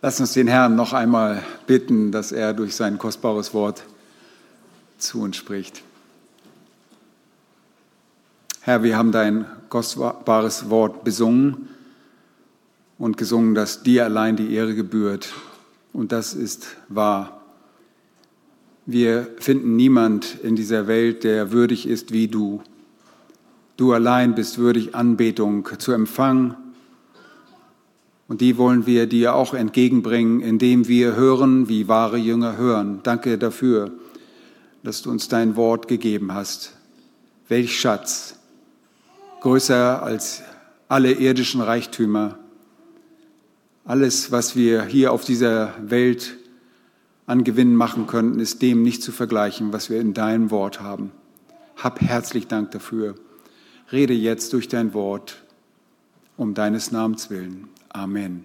Lass uns den Herrn noch einmal bitten, dass er durch sein kostbares Wort zu uns spricht. Herr, wir haben dein kostbares Wort besungen und gesungen, dass dir allein die Ehre gebührt. Und das ist wahr. Wir finden niemand in dieser Welt, der würdig ist wie du. Du allein bist würdig, Anbetung zu empfangen und die wollen wir dir auch entgegenbringen, indem wir hören, wie wahre Jünger hören. Danke dafür, dass du uns dein Wort gegeben hast. Welch Schatz, größer als alle irdischen Reichtümer. Alles, was wir hier auf dieser Welt an Gewinn machen könnten, ist dem nicht zu vergleichen, was wir in deinem Wort haben. Hab herzlich Dank dafür. Rede jetzt durch dein Wort um deines Namens willen. Amen.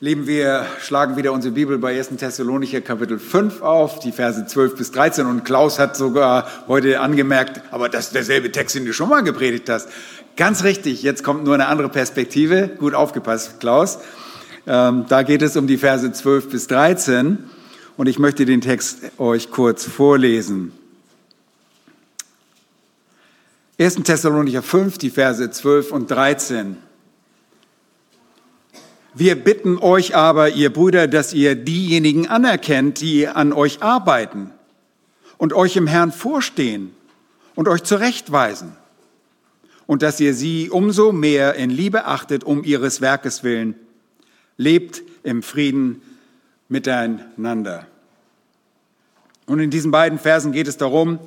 Lieben wir, schlagen wieder unsere Bibel bei 1. Thessalonicher Kapitel 5 auf, die Verse 12 bis 13. Und Klaus hat sogar heute angemerkt, aber das ist derselbe Text, den du schon mal gepredigt hast. Ganz richtig, jetzt kommt nur eine andere Perspektive. Gut aufgepasst, Klaus. Ähm, da geht es um die Verse 12 bis 13. Und ich möchte den Text euch kurz vorlesen. 1. Thessalonicher 5, die Verse 12 und 13. Wir bitten euch aber, ihr Brüder, dass ihr diejenigen anerkennt, die an euch arbeiten und euch im Herrn vorstehen und euch zurechtweisen und dass ihr sie umso mehr in Liebe achtet um ihres Werkes willen. Lebt im Frieden miteinander. Und in diesen beiden Versen geht es darum,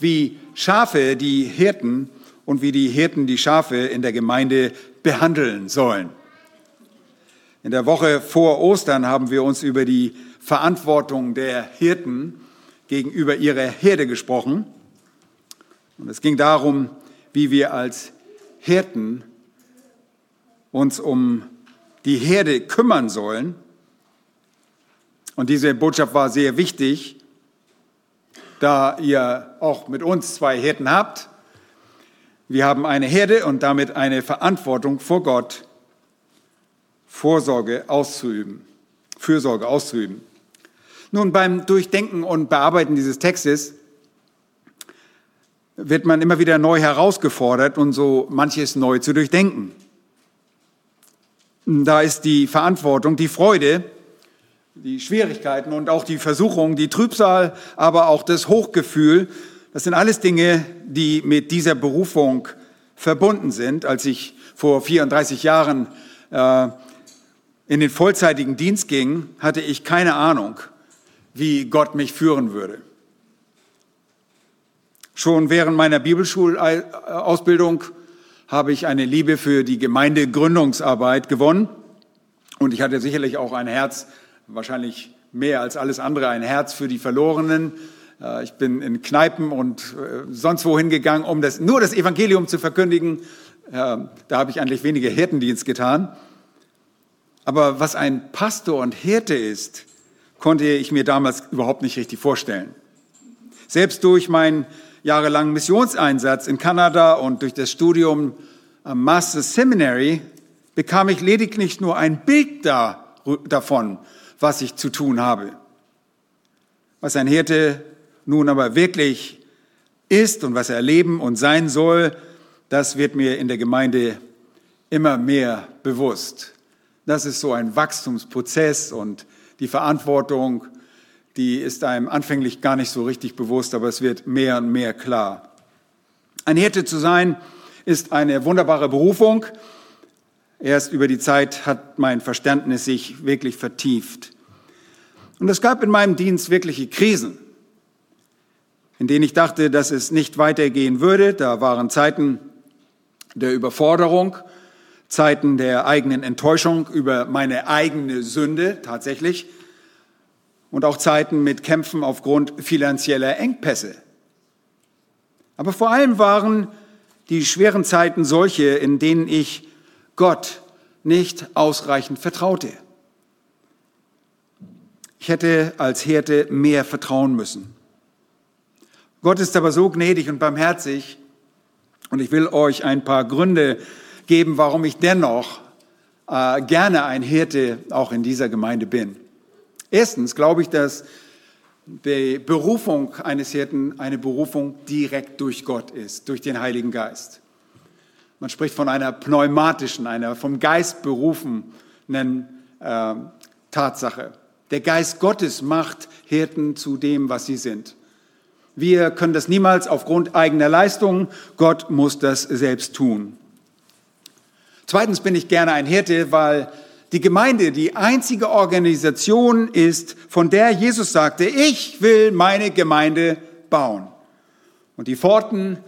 wie Schafe die Hirten und wie die Hirten die Schafe in der Gemeinde behandeln sollen. In der Woche vor Ostern haben wir uns über die Verantwortung der Hirten gegenüber ihrer Herde gesprochen. Und es ging darum, wie wir als Hirten uns um die Herde kümmern sollen. Und diese Botschaft war sehr wichtig, da ihr auch mit uns zwei Hirten habt. Wir haben eine Herde und damit eine Verantwortung vor Gott, Vorsorge auszuüben, Fürsorge auszuüben. Nun, beim Durchdenken und Bearbeiten dieses Textes wird man immer wieder neu herausgefordert und so manches neu zu durchdenken. Da ist die Verantwortung, die Freude, die Schwierigkeiten und auch die Versuchung, die Trübsal, aber auch das Hochgefühl, das sind alles Dinge, die mit dieser Berufung verbunden sind. Als ich vor 34 Jahren äh, in den vollzeitigen Dienst ging, hatte ich keine Ahnung, wie Gott mich führen würde. Schon während meiner Bibelschulausbildung habe ich eine Liebe für die Gemeindegründungsarbeit gewonnen und ich hatte sicherlich auch ein Herz wahrscheinlich mehr als alles andere ein Herz für die Verlorenen. Äh, ich bin in Kneipen und äh, sonst wohin gegangen, um das, nur das Evangelium zu verkündigen. Da habe ich eigentlich weniger Hirtendienst getan. Aber was ein Pastor und Hirte ist, konnte ich mir damals überhaupt nicht richtig vorstellen. Selbst durch meinen jahrelangen Missionseinsatz in Kanada und durch das Studium am Master Seminary bekam ich lediglich nur ein Bild da, davon, was ich zu tun habe. Was ein Hirte nun aber wirklich ist und was er erleben und sein soll, das wird mir in der Gemeinde immer mehr bewusst. Das ist so ein Wachstumsprozess und die Verantwortung, die ist einem anfänglich gar nicht so richtig bewusst, aber es wird mehr und mehr klar. Ein Hirte zu sein, ist eine wunderbare Berufung. Erst über die Zeit hat mein Verständnis sich wirklich vertieft. Und es gab in meinem Dienst wirkliche Krisen, in denen ich dachte, dass es nicht weitergehen würde. Da waren Zeiten der Überforderung, Zeiten der eigenen Enttäuschung über meine eigene Sünde tatsächlich und auch Zeiten mit Kämpfen aufgrund finanzieller Engpässe. Aber vor allem waren die schweren Zeiten solche, in denen ich Gott nicht ausreichend vertraute. Ich hätte als Hirte mehr vertrauen müssen. Gott ist aber so gnädig und barmherzig und ich will euch ein paar Gründe geben, warum ich dennoch äh, gerne ein Hirte auch in dieser Gemeinde bin. Erstens glaube ich, dass die Berufung eines Hirten eine Berufung direkt durch Gott ist, durch den Heiligen Geist. Man spricht von einer pneumatischen, einer vom Geist berufenen äh, Tatsache. Der Geist Gottes macht Hirten zu dem, was sie sind. Wir können das niemals aufgrund eigener Leistungen. Gott muss das selbst tun. Zweitens bin ich gerne ein Hirte, weil die Gemeinde die einzige Organisation ist, von der Jesus sagte, ich will meine Gemeinde bauen. Und die Pforten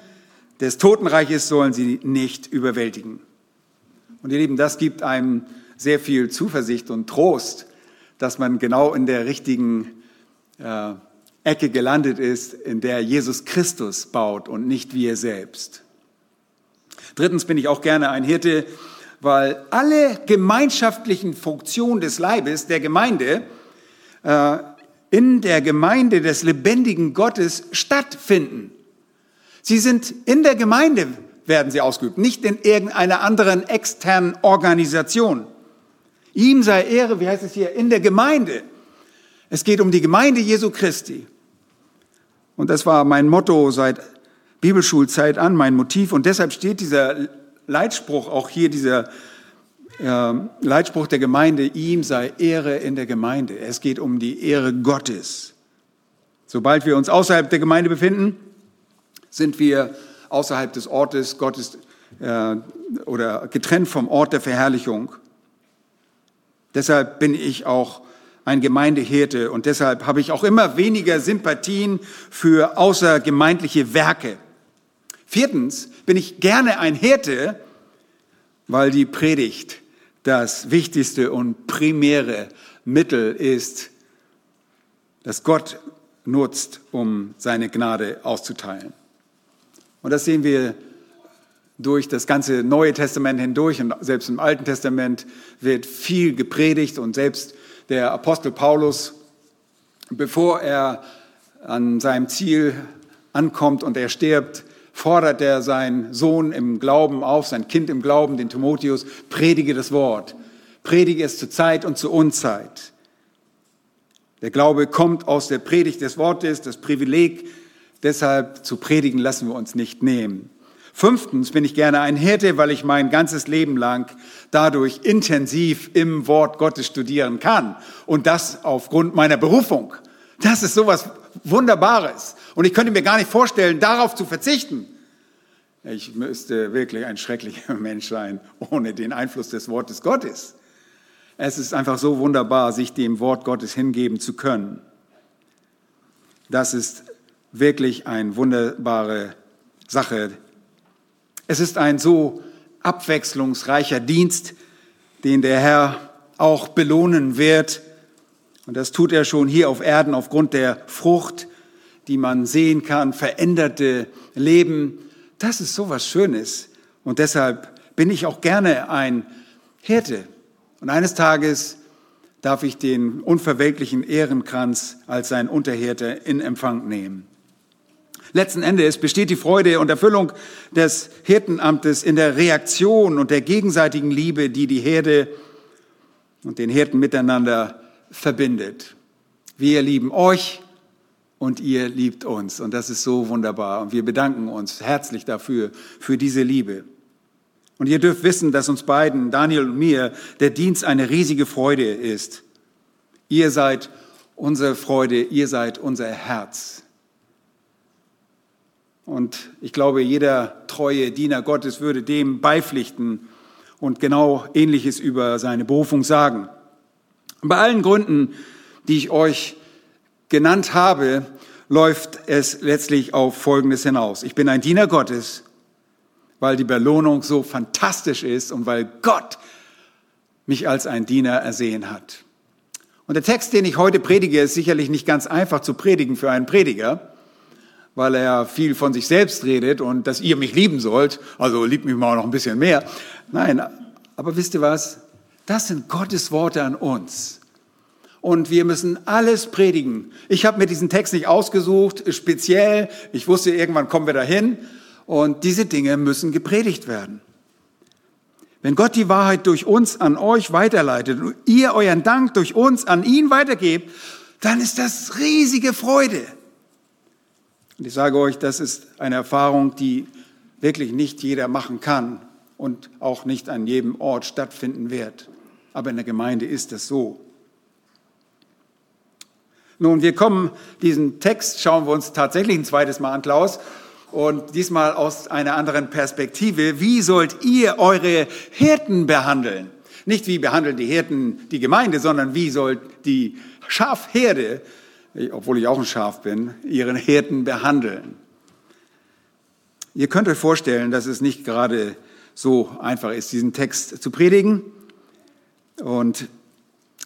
des Totenreiches sollen sie nicht überwältigen. Und ihr Lieben, das gibt einem sehr viel Zuversicht und Trost, dass man genau in der richtigen äh, Ecke gelandet ist, in der Jesus Christus baut und nicht wir selbst. Drittens bin ich auch gerne ein Hirte, weil alle gemeinschaftlichen Funktionen des Leibes, der Gemeinde, äh, in der Gemeinde des lebendigen Gottes stattfinden. Sie sind in der Gemeinde, werden sie ausgeübt, nicht in irgendeiner anderen externen Organisation. Ihm sei Ehre, wie heißt es hier, in der Gemeinde. Es geht um die Gemeinde Jesu Christi. Und das war mein Motto seit Bibelschulzeit an, mein Motiv. Und deshalb steht dieser Leitspruch, auch hier dieser äh, Leitspruch der Gemeinde, ihm sei Ehre in der Gemeinde. Es geht um die Ehre Gottes. Sobald wir uns außerhalb der Gemeinde befinden, sind wir außerhalb des Ortes Gottes äh, oder getrennt vom Ort der Verherrlichung. Deshalb bin ich auch ein Gemeindehirte und deshalb habe ich auch immer weniger Sympathien für außergemeindliche Werke. Viertens bin ich gerne ein Hirte, weil die Predigt das wichtigste und primäre Mittel ist, das Gott nutzt, um seine Gnade auszuteilen. Und das sehen wir durch das ganze Neue Testament hindurch und selbst im Alten Testament wird viel gepredigt und selbst der Apostel Paulus, bevor er an seinem Ziel ankommt und er stirbt, fordert er seinen Sohn im Glauben auf, sein Kind im Glauben, den Timotheus, predige das Wort. Predige es zur Zeit und zur Unzeit. Der Glaube kommt aus der Predigt des Wortes, das Privileg, deshalb zu predigen lassen wir uns nicht nehmen. Fünftens bin ich gerne ein Hirte, weil ich mein ganzes Leben lang dadurch intensiv im Wort Gottes studieren kann. Und das aufgrund meiner Berufung. Das ist sowas Wunderbares. Und ich könnte mir gar nicht vorstellen, darauf zu verzichten. Ich müsste wirklich ein schrecklicher Mensch sein, ohne den Einfluss des Wortes Gottes. Es ist einfach so wunderbar, sich dem Wort Gottes hingeben zu können. Das ist wirklich eine wunderbare Sache. Es ist ein so abwechslungsreicher Dienst, den der Herr auch belohnen wird. Und das tut er schon hier auf Erden aufgrund der Frucht, die man sehen kann, veränderte Leben. Das ist so was Schönes. Und deshalb bin ich auch gerne ein Hirte. Und eines Tages darf ich den unverwelklichen Ehrenkranz als sein Unterhirte in Empfang nehmen. Letzten Endes besteht die Freude und Erfüllung des Hirtenamtes in der Reaktion und der gegenseitigen Liebe, die die Herde und den Hirten miteinander verbindet. Wir lieben euch und ihr liebt uns. Und das ist so wunderbar. Und wir bedanken uns herzlich dafür, für diese Liebe. Und ihr dürft wissen, dass uns beiden, Daniel und mir, der Dienst eine riesige Freude ist. Ihr seid unsere Freude, ihr seid unser Herz. Und ich glaube, jeder treue Diener Gottes würde dem beipflichten und genau Ähnliches über seine Berufung sagen. Bei allen Gründen, die ich euch genannt habe, läuft es letztlich auf Folgendes hinaus. Ich bin ein Diener Gottes, weil die Belohnung so fantastisch ist und weil Gott mich als ein Diener ersehen hat. Und der Text, den ich heute predige, ist sicherlich nicht ganz einfach zu predigen für einen Prediger weil er viel von sich selbst redet und dass ihr mich lieben sollt. Also liebt mich mal noch ein bisschen mehr. Nein, aber wisst ihr was? Das sind Gottes Worte an uns. Und wir müssen alles predigen. Ich habe mir diesen Text nicht ausgesucht, speziell. Ich wusste, irgendwann kommen wir dahin. Und diese Dinge müssen gepredigt werden. Wenn Gott die Wahrheit durch uns an euch weiterleitet und ihr euren Dank durch uns an ihn weitergebt, dann ist das riesige Freude. Und ich sage euch, das ist eine Erfahrung, die wirklich nicht jeder machen kann und auch nicht an jedem Ort stattfinden wird. Aber in der Gemeinde ist es so. Nun, wir kommen, diesen Text schauen wir uns tatsächlich ein zweites Mal an, Klaus, und diesmal aus einer anderen Perspektive. Wie sollt ihr eure Hirten behandeln? Nicht wie behandeln die Hirten die Gemeinde, sondern wie sollt die Schafherde, obwohl ich auch ein Schaf bin, ihren Hirten behandeln? Ihr könnt euch vorstellen, dass es nicht gerade so einfach ist, diesen Text zu predigen. Und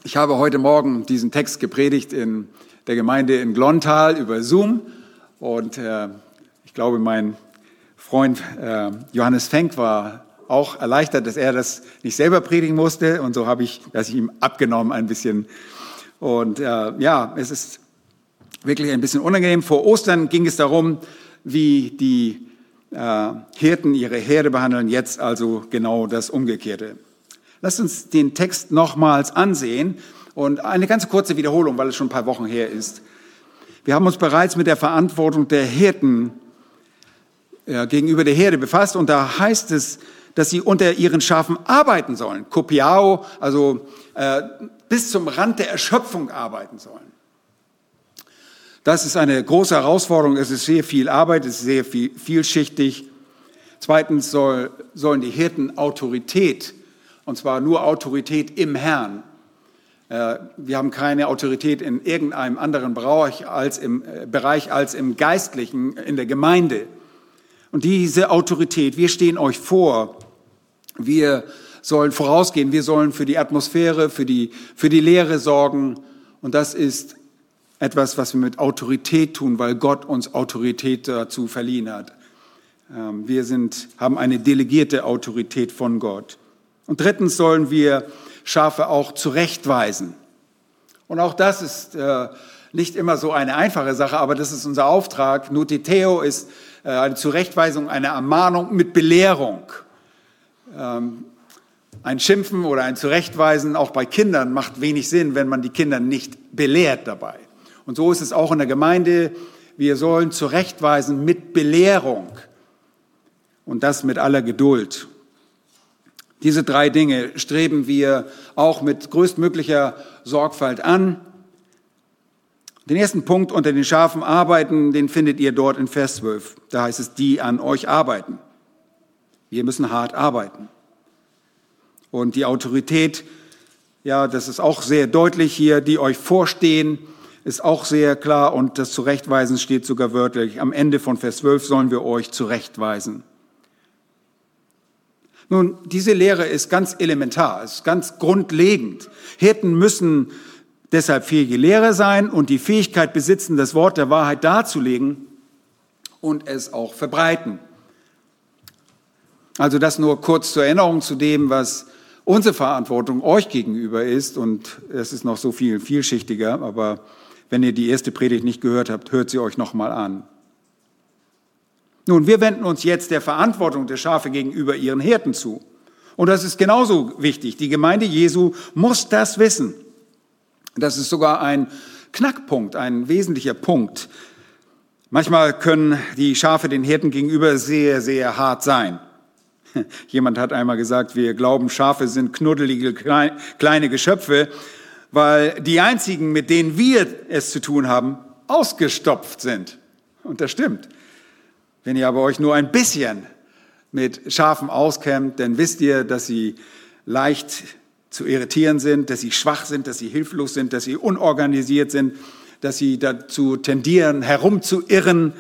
ich habe heute Morgen diesen Text gepredigt in der Gemeinde in Glontal über Zoom. Und äh, glaube, mein Freund äh, Johannes Fenk war auch erleichtert, dass er das nicht selber predigen musste. Und so habe ich das ihm abgenommen ein bisschen. Und äh, ja, es ist wirklich ein bisschen unangenehm. Vor Ostern ging es darum, wie die äh, Hirten ihre Herde behandeln. Jetzt also genau das Umgekehrte. Lasst uns den Text nochmals ansehen und eine ganz kurze Wiederholung, weil es schon ein paar Wochen her ist. Wir haben uns bereits mit der Verantwortung der Hirten äh, gegenüber der Herde befasst und da heißt es, dass sie unter ihren Schafen arbeiten sollen. Kopiao, also äh, bis zum Rand der Erschöpfung arbeiten sollen. Das ist eine große Herausforderung. Es ist sehr viel Arbeit, es ist sehr viel, vielschichtig. Zweitens soll, sollen die Hirten Autorität, und zwar nur Autorität im Herrn. Äh, wir haben keine Autorität in irgendeinem anderen Bereich als im, äh, Bereich als im Geistlichen, in der Gemeinde. Und diese Autorität, wir stehen euch vor, wir sollen vorausgehen, wir sollen für die Atmosphäre, für die, für die Lehre sorgen. Und das ist etwas, was wir mit Autorität tun, weil Gott uns Autorität dazu verliehen hat. Ähm, wir sind, haben eine delegierte Autorität von Gott. Und drittens sollen wir Schafe auch zurechtweisen. Und auch das ist äh, nicht immer so eine einfache Sache, aber das ist unser Auftrag. Nutiteo ist äh, eine Zurechtweisung, eine Ermahnung mit Belehrung. Ähm, ein Schimpfen oder ein Zurechtweisen auch bei Kindern macht wenig Sinn, wenn man die Kinder nicht belehrt dabei. Und so ist es auch in der Gemeinde. Wir sollen zurechtweisen mit Belehrung und das mit aller Geduld. Diese drei Dinge streben wir auch mit größtmöglicher Sorgfalt an. Den ersten Punkt unter den Schafen arbeiten, den findet ihr dort in Vers 12. Da heißt es, die an euch arbeiten. Wir müssen hart arbeiten. Und die Autorität, ja, das ist auch sehr deutlich hier, die euch vorstehen, ist auch sehr klar und das Zurechtweisen steht sogar wörtlich. Am Ende von Vers 12 sollen wir euch zurechtweisen. Nun, diese Lehre ist ganz elementar, ist ganz grundlegend. Hirten müssen deshalb fähige Lehrer sein und die Fähigkeit besitzen, das Wort der Wahrheit darzulegen und es auch verbreiten. Also das nur kurz zur Erinnerung zu dem, was unsere Verantwortung euch gegenüber ist. Und es ist noch so viel vielschichtiger, aber wenn ihr die erste Predigt nicht gehört habt, hört sie euch nochmal an. Nun, wir wenden uns jetzt der Verantwortung der Schafe gegenüber ihren Hirten zu. Und das ist genauso wichtig. Die Gemeinde Jesu muss das wissen. Das ist sogar ein Knackpunkt, ein wesentlicher Punkt. Manchmal können die Schafe den Hirten gegenüber sehr, sehr hart sein. Jemand hat einmal gesagt, wir glauben, Schafe sind knuddelige kleine Geschöpfe, weil die einzigen, mit denen wir es zu tun haben, ausgestopft sind. Und das stimmt. Wenn ihr aber euch nur ein bisschen mit Schafen auskennt, dann wisst ihr, dass sie leicht zu irritieren sind, dass sie schwach sind, dass sie hilflos sind, dass sie unorganisiert sind, dass sie dazu tendieren, herumzuirren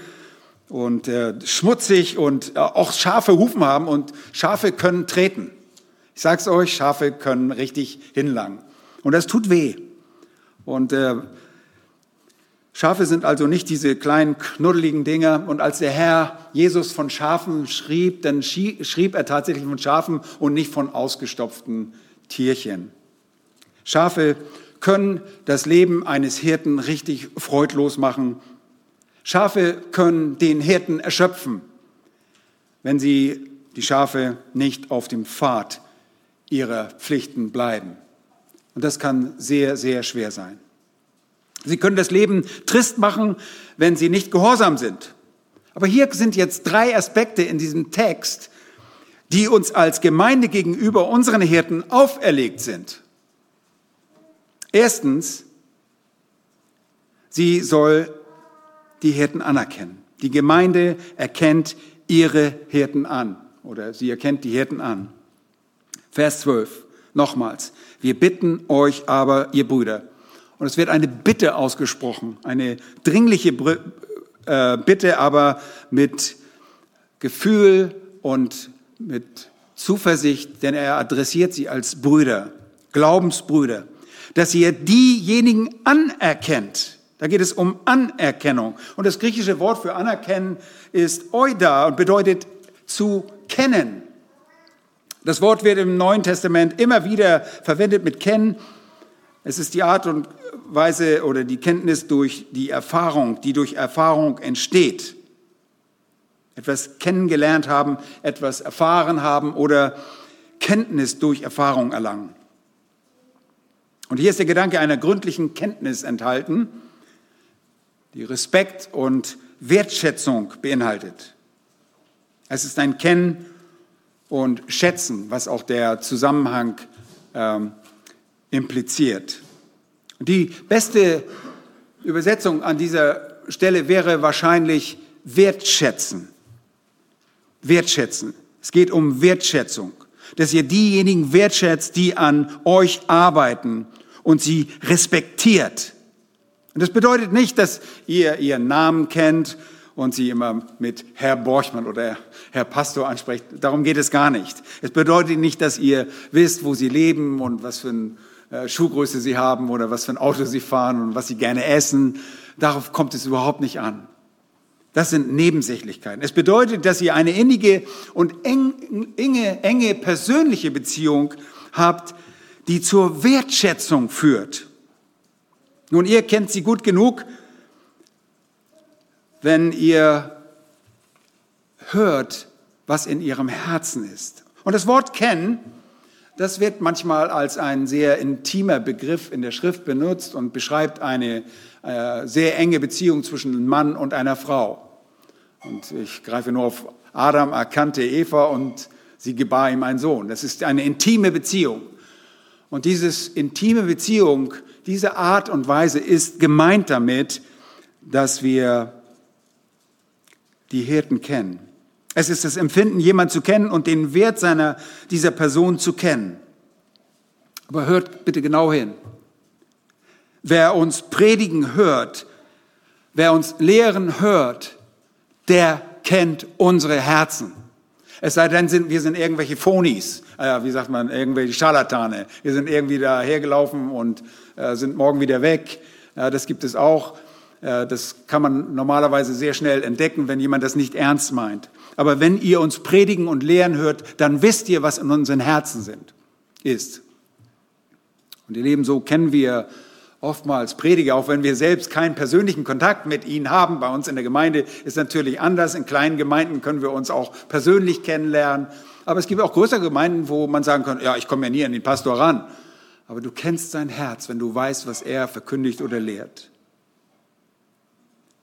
und äh, schmutzig und äh, auch scharfe Hufen haben und Schafe können treten. Ich sag's euch, Schafe können richtig hinlangen und das tut weh. Und äh, Schafe sind also nicht diese kleinen knuddeligen Dinger. Und als der Herr Jesus von Schafen schrieb, dann schrieb er tatsächlich von Schafen und nicht von ausgestopften Tierchen. Schafe können das Leben eines Hirten richtig freudlos machen. Schafe können den Hirten erschöpfen, wenn sie die Schafe nicht auf dem Pfad ihrer Pflichten bleiben. Und das kann sehr, sehr schwer sein. Sie können das Leben trist machen, wenn sie nicht gehorsam sind. Aber hier sind jetzt drei Aspekte in diesem Text, die uns als Gemeinde gegenüber unseren Hirten auferlegt sind. Erstens, sie soll die Hirten anerkennen. Die Gemeinde erkennt ihre Hirten an oder sie erkennt die Hirten an. Vers 12, nochmals. Wir bitten euch aber, ihr Brüder, und es wird eine Bitte ausgesprochen, eine dringliche äh, Bitte, aber mit Gefühl und mit Zuversicht, denn er adressiert sie als Brüder, Glaubensbrüder, dass ihr diejenigen anerkennt. Da geht es um Anerkennung. Und das griechische Wort für anerkennen ist oida und bedeutet zu kennen. Das Wort wird im Neuen Testament immer wieder verwendet mit kennen. Es ist die Art und Weise oder die Kenntnis durch die Erfahrung, die durch Erfahrung entsteht. Etwas kennengelernt haben, etwas erfahren haben oder Kenntnis durch Erfahrung erlangen. Und hier ist der Gedanke einer gründlichen Kenntnis enthalten, die Respekt und Wertschätzung beinhaltet. Es ist ein Kennen und Schätzen, was auch der Zusammenhang ähm, impliziert. Die beste Übersetzung an dieser Stelle wäre wahrscheinlich wertschätzen. Wertschätzen. Es geht um Wertschätzung, dass ihr diejenigen wertschätzt, die an euch arbeiten und sie respektiert. Und das bedeutet nicht, dass ihr ihren Namen kennt und sie immer mit Herr Borchmann oder Herr Pastor ansprecht. Darum geht es gar nicht. Es bedeutet nicht, dass ihr wisst, wo sie leben und was für ein äh, Schuhgröße sie haben oder was für ein Auto sie fahren und was sie gerne essen. Darauf kommt es überhaupt nicht an. Das sind Nebensächlichkeiten. Es bedeutet, dass ihr eine innige und enge, enge persönliche Beziehung habt, die zur Wertschätzung führt. Nun, ihr kennt sie gut genug, wenn ihr hört, was in ihrem Herzen ist. Und das Wort kennen das wird manchmal als ein sehr intimer Begriff in der Schrift benutzt und beschreibt eine äh, sehr enge Beziehung zwischen einem Mann und einer Frau. Und ich greife nur auf Adam erkannte Eva und sie gebar ihm einen Sohn. Das ist eine intime Beziehung. Und diese intime Beziehung, diese Art und Weise ist gemeint damit, dass wir die Hirten kennen. Es ist das Empfinden, jemand zu kennen und den Wert seiner, dieser Person zu kennen. Aber hört bitte genau hin. Wer uns predigen hört, wer uns lehren hört, der kennt unsere Herzen. Es sei denn, sind, wir sind irgendwelche Phonis, äh, wie sagt man, irgendwelche Scharlatane. Wir sind irgendwie da hergelaufen und äh, sind morgen wieder weg. Äh, das gibt es auch. Äh, das kann man normalerweise sehr schnell entdecken, wenn jemand das nicht ernst meint. Aber wenn ihr uns predigen und lehren hört, dann wisst ihr, was in unseren Herzen sind, ist. Und ihr Leben, so kennen wir oftmals Prediger, auch wenn wir selbst keinen persönlichen Kontakt mit ihnen haben. Bei uns in der Gemeinde ist natürlich anders. In kleinen Gemeinden können wir uns auch persönlich kennenlernen. Aber es gibt auch größere Gemeinden, wo man sagen kann, ja, ich komme ja nie an den Pastor ran. Aber du kennst sein Herz, wenn du weißt, was er verkündigt oder lehrt.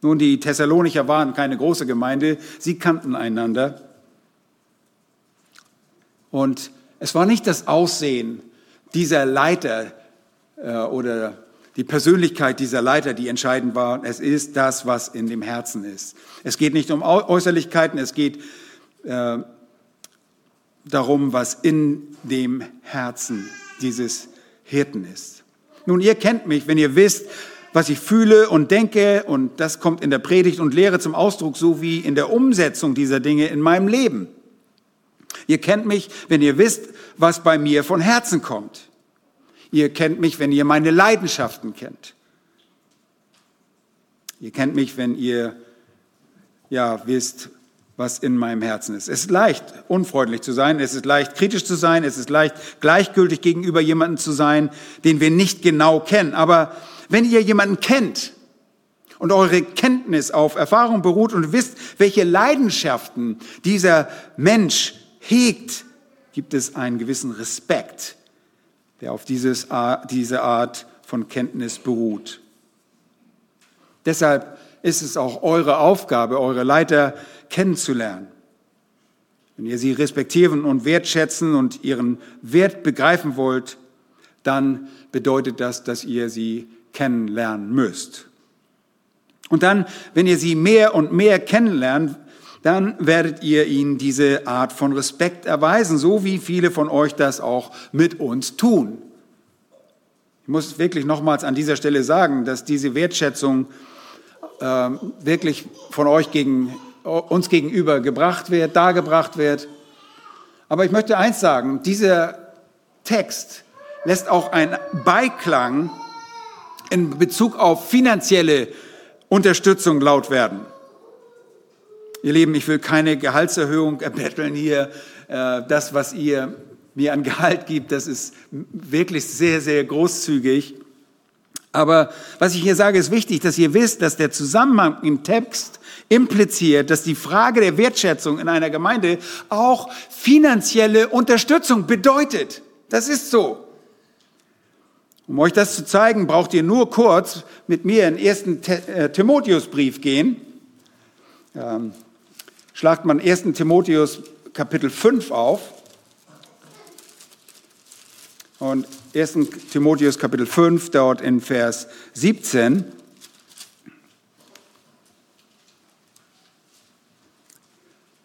Nun, die Thessalonicher waren keine große Gemeinde, sie kannten einander. Und es war nicht das Aussehen dieser Leiter äh, oder die Persönlichkeit dieser Leiter, die entscheidend war. Es ist das, was in dem Herzen ist. Es geht nicht um Äußerlichkeiten, es geht äh, darum, was in dem Herzen dieses Hirten ist. Nun, ihr kennt mich, wenn ihr wisst, was ich fühle und denke, und das kommt in der Predigt und Lehre zum Ausdruck, sowie in der Umsetzung dieser Dinge in meinem Leben. Ihr kennt mich, wenn ihr wisst, was bei mir von Herzen kommt. Ihr kennt mich, wenn ihr meine Leidenschaften kennt. Ihr kennt mich, wenn ihr ja wisst, was in meinem Herzen ist. Es ist leicht, unfreundlich zu sein, es ist leicht, kritisch zu sein, es ist leicht, gleichgültig gegenüber jemandem zu sein, den wir nicht genau kennen. Aber wenn ihr jemanden kennt und eure Kenntnis auf Erfahrung beruht und wisst, welche Leidenschaften dieser Mensch hegt, gibt es einen gewissen Respekt, der auf dieses, diese Art von Kenntnis beruht. Deshalb ist es auch eure Aufgabe, eure Leiter kennenzulernen. Wenn ihr sie respektieren und wertschätzen und ihren Wert begreifen wollt, dann bedeutet das, dass ihr sie kennenlernen müsst. Und dann, wenn ihr sie mehr und mehr kennenlernt, dann werdet ihr ihnen diese Art von Respekt erweisen, so wie viele von euch das auch mit uns tun. Ich muss wirklich nochmals an dieser Stelle sagen, dass diese Wertschätzung äh, wirklich von euch gegen uns gegenüber gebracht wird, dargebracht wird. Aber ich möchte eins sagen, dieser Text lässt auch einen Beiklang in Bezug auf finanzielle Unterstützung laut werden. Ihr Lieben, ich will keine Gehaltserhöhung erbetteln hier. Äh, das, was ihr mir an Gehalt gibt, das ist wirklich sehr, sehr großzügig. Aber was ich hier sage, ist wichtig, dass ihr wisst, dass der Zusammenhang im Text impliziert, dass die Frage der Wertschätzung in einer Gemeinde auch finanzielle Unterstützung bedeutet. Das ist so. Um euch das zu zeigen, braucht ihr nur kurz mit mir in den ersten äh, Timotheusbrief gehen. Ähm, schlagt man 1. Timotheus Kapitel 5 auf. Und 1. Timotheus Kapitel 5, dort in Vers 17.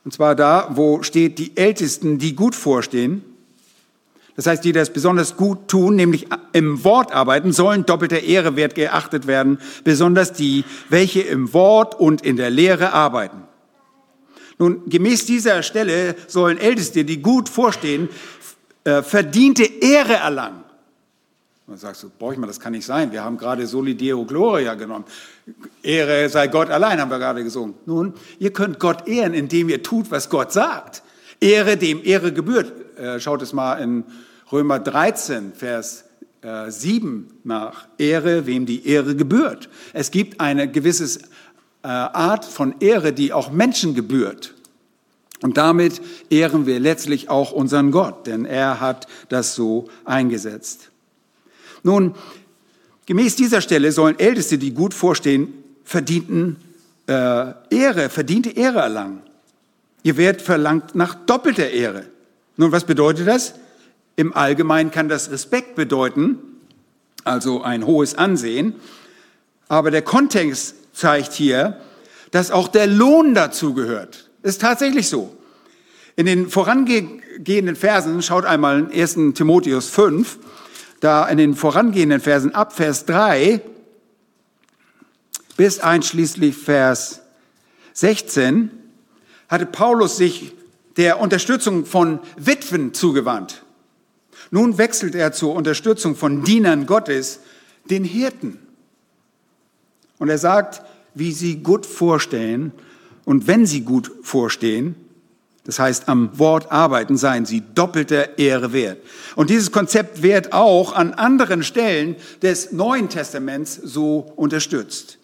Und zwar da, wo steht, die Ältesten, die gut vorstehen, das heißt, die das besonders gut tun, nämlich im Wort arbeiten, sollen doppelter Ehre wert geachtet werden, besonders die, welche im Wort und in der Lehre arbeiten. Nun, gemäß dieser Stelle sollen Älteste, die gut vorstehen, äh, verdiente Ehre erlangen. Dann sagst du, boah, ich mal, das kann nicht sein. Wir haben gerade Soli Deo Gloria genommen. Ehre sei Gott allein, haben wir gerade gesungen. Nun, ihr könnt Gott ehren, indem ihr tut, was Gott sagt. Ehre dem Ehre gebührt. Äh, schaut es mal in Römer 13, Vers 7 äh, nach. Ehre, wem die Ehre gebührt. Es gibt eine gewisse Art von Ehre, die auch Menschen gebührt. Und damit ehren wir letztlich auch unseren Gott, denn er hat das so eingesetzt. Nun, gemäß dieser Stelle sollen Älteste, die gut vorstehen, verdienten äh, Ehre, verdiente Ehre erlangen. Ihr werdet verlangt nach doppelter Ehre. Nun, was bedeutet das? Im Allgemeinen kann das Respekt bedeuten, also ein hohes Ansehen. Aber der Kontext zeigt hier, dass auch der Lohn dazu gehört. Ist tatsächlich so. In den vorangehenden Versen, schaut einmal in 1. Timotheus 5, da in den vorangehenden Versen ab Vers 3 bis einschließlich Vers 16 hatte Paulus sich der Unterstützung von Witwen zugewandt. Nun wechselt er zur Unterstützung von Dienern Gottes, den Hirten. Und er sagt, wie sie gut vorstellen und wenn sie gut vorstehen, das heißt, am Wort arbeiten seien sie doppelter Ehre wert. Und dieses Konzept wird auch an anderen Stellen des Neuen Testaments so unterstützt.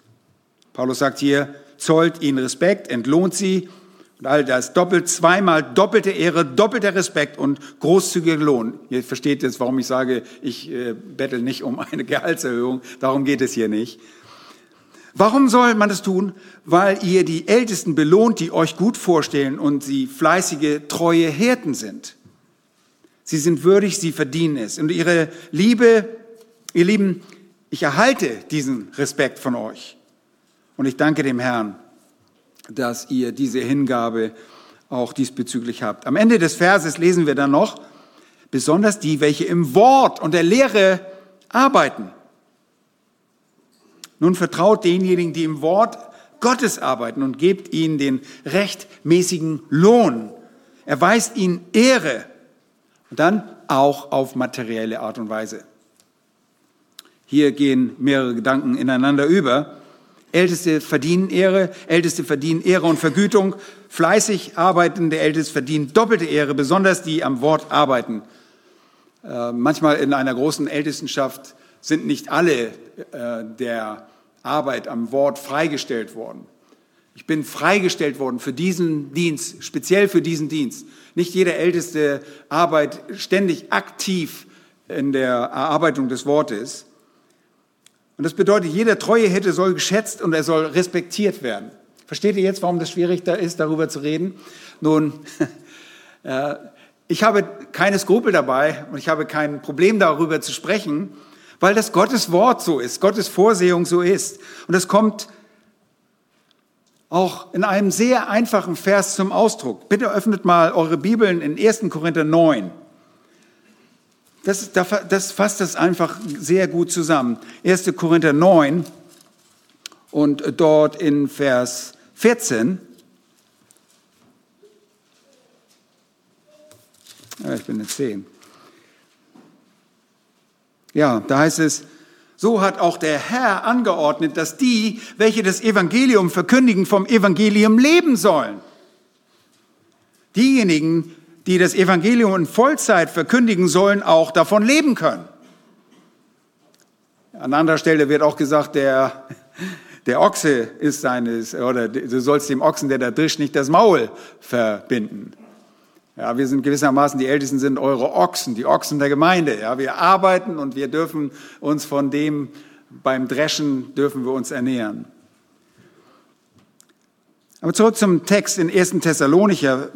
Paulus sagt hier, zollt ihnen Respekt, entlohnt sie und all das doppelt, zweimal doppelte Ehre, doppelter Respekt und großzügiger Lohn. Ihr versteht jetzt, warum ich sage, ich äh, bettel nicht um eine Gehaltserhöhung. Darum geht es hier nicht. Warum soll man das tun? Weil ihr die Ältesten belohnt, die euch gut vorstellen und sie fleißige, treue Hirten sind. Sie sind würdig, sie verdienen es. Und ihre Liebe, ihr Lieben, ich erhalte diesen Respekt von euch. Und ich danke dem Herrn, dass ihr diese Hingabe auch diesbezüglich habt. Am Ende des Verses lesen wir dann noch, besonders die, welche im Wort und der Lehre arbeiten. Nun vertraut denjenigen, die im Wort Gottes arbeiten und gebt ihnen den rechtmäßigen Lohn. Erweist ihnen Ehre und dann auch auf materielle Art und Weise. Hier gehen mehrere Gedanken ineinander über. Älteste verdienen Ehre, Älteste verdienen Ehre und Vergütung. Fleißig arbeitende Älteste verdienen doppelte Ehre, besonders die am Wort arbeiten. Äh, manchmal in einer großen Ältestenschaft sind nicht alle äh, der Arbeit am Wort freigestellt worden. Ich bin freigestellt worden für diesen Dienst, speziell für diesen Dienst. Nicht jeder Älteste arbeitet ständig aktiv in der Erarbeitung des Wortes. Und das bedeutet, jeder treue Hirte soll geschätzt und er soll respektiert werden. Versteht ihr jetzt, warum das schwierig da ist, darüber zu reden? Nun, äh, ich habe keine Skrupel dabei und ich habe kein Problem darüber zu sprechen, weil das Gottes Wort so ist, Gottes Vorsehung so ist. Und es kommt auch in einem sehr einfachen Vers zum Ausdruck. Bitte öffnet mal eure Bibeln in 1. Korinther 9. Das, das fasst das einfach sehr gut zusammen. 1. Korinther 9 und dort in Vers 14. Ja, ich bin in 10. Ja, da heißt es, so hat auch der Herr angeordnet, dass die, welche das Evangelium verkündigen, vom Evangelium leben sollen. Diejenigen, die das Evangelium in Vollzeit verkündigen sollen, auch davon leben können. An anderer Stelle wird auch gesagt, der, der Ochse ist seines, oder du sollst dem Ochsen, der da drischt, nicht das Maul verbinden. Ja, wir sind gewissermaßen, die Ältesten sind eure Ochsen, die Ochsen der Gemeinde. Ja, wir arbeiten und wir dürfen uns von dem, beim Dreschen dürfen wir uns ernähren. Aber zurück zum Text in 1. Thessalonicher,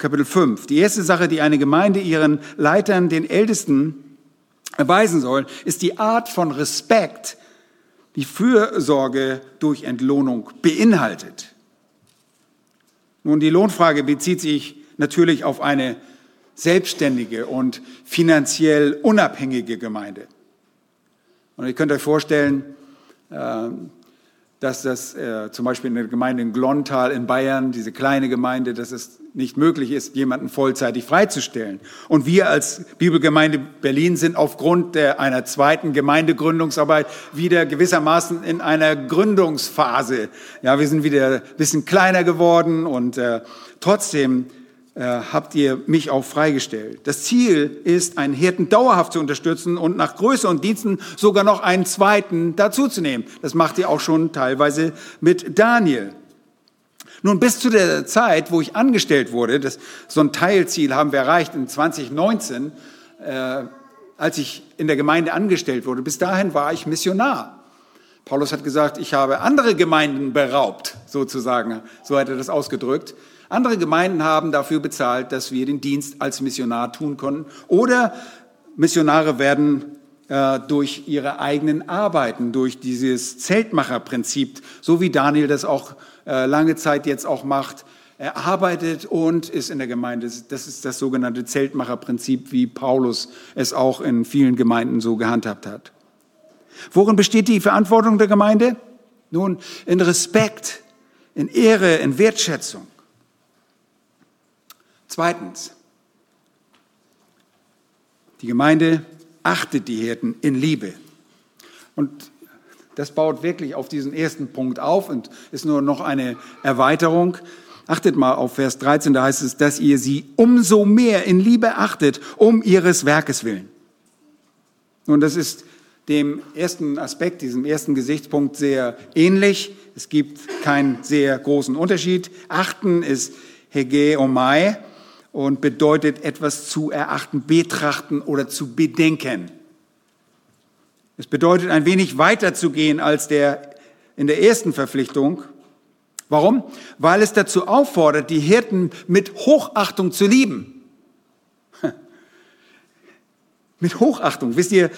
Kapitel 5. Die erste Sache, die eine Gemeinde ihren Leitern, den Ältesten, erweisen soll, ist die Art von Respekt, die Fürsorge durch Entlohnung beinhaltet. Nun, die Lohnfrage bezieht sich natürlich auf eine selbstständige und finanziell unabhängige Gemeinde. Und ihr könnt euch vorstellen, ähm, dass das äh, zum Beispiel in der Gemeinde in Glontal in Bayern, diese kleine Gemeinde, dass es nicht möglich ist, jemanden vollzeitig freizustellen. Und wir als Bibelgemeinde Berlin sind aufgrund der, einer zweiten Gemeindegründungsarbeit wieder gewissermaßen in einer Gründungsphase. Ja, wir sind wieder ein bisschen kleiner geworden und äh, trotzdem äh, habt ihr mich auch freigestellt. Das Ziel ist, einen Hirten dauerhaft zu unterstützen und nach Größe und Diensten sogar noch einen zweiten dazuzunehmen. Das macht ihr auch schon teilweise mit Daniel. Nun, bis zu der Zeit, wo ich angestellt wurde, das, so ein Teilziel haben wir erreicht in 2019, äh, als ich in der Gemeinde angestellt wurde, bis dahin war ich Missionar. Paulus hat gesagt, ich habe andere Gemeinden beraubt, sozusagen, so hat er das ausgedrückt. Andere Gemeinden haben dafür bezahlt, dass wir den Dienst als Missionar tun konnten. Oder Missionare werden äh, durch ihre eigenen Arbeiten, durch dieses Zeltmacherprinzip, so wie Daniel das auch äh, lange Zeit jetzt auch macht, er arbeitet und ist in der Gemeinde. Das ist das sogenannte Zeltmacherprinzip, wie Paulus es auch in vielen Gemeinden so gehandhabt hat. Worin besteht die Verantwortung der Gemeinde? Nun, in Respekt, in Ehre, in Wertschätzung. Zweitens, die Gemeinde achtet die Hirten in Liebe. Und das baut wirklich auf diesen ersten Punkt auf und ist nur noch eine Erweiterung. Achtet mal auf Vers 13, da heißt es, dass ihr sie umso mehr in Liebe achtet, um ihres Werkes willen. Nun, das ist dem ersten Aspekt, diesem ersten Gesichtspunkt sehr ähnlich. Es gibt keinen sehr großen Unterschied. Achten ist Hege Omai und bedeutet etwas zu erachten, betrachten oder zu bedenken. Es bedeutet ein wenig weiter zu gehen als der in der ersten Verpflichtung. Warum? Weil es dazu auffordert, die Hirten mit Hochachtung zu lieben. mit Hochachtung. Wisst ihr,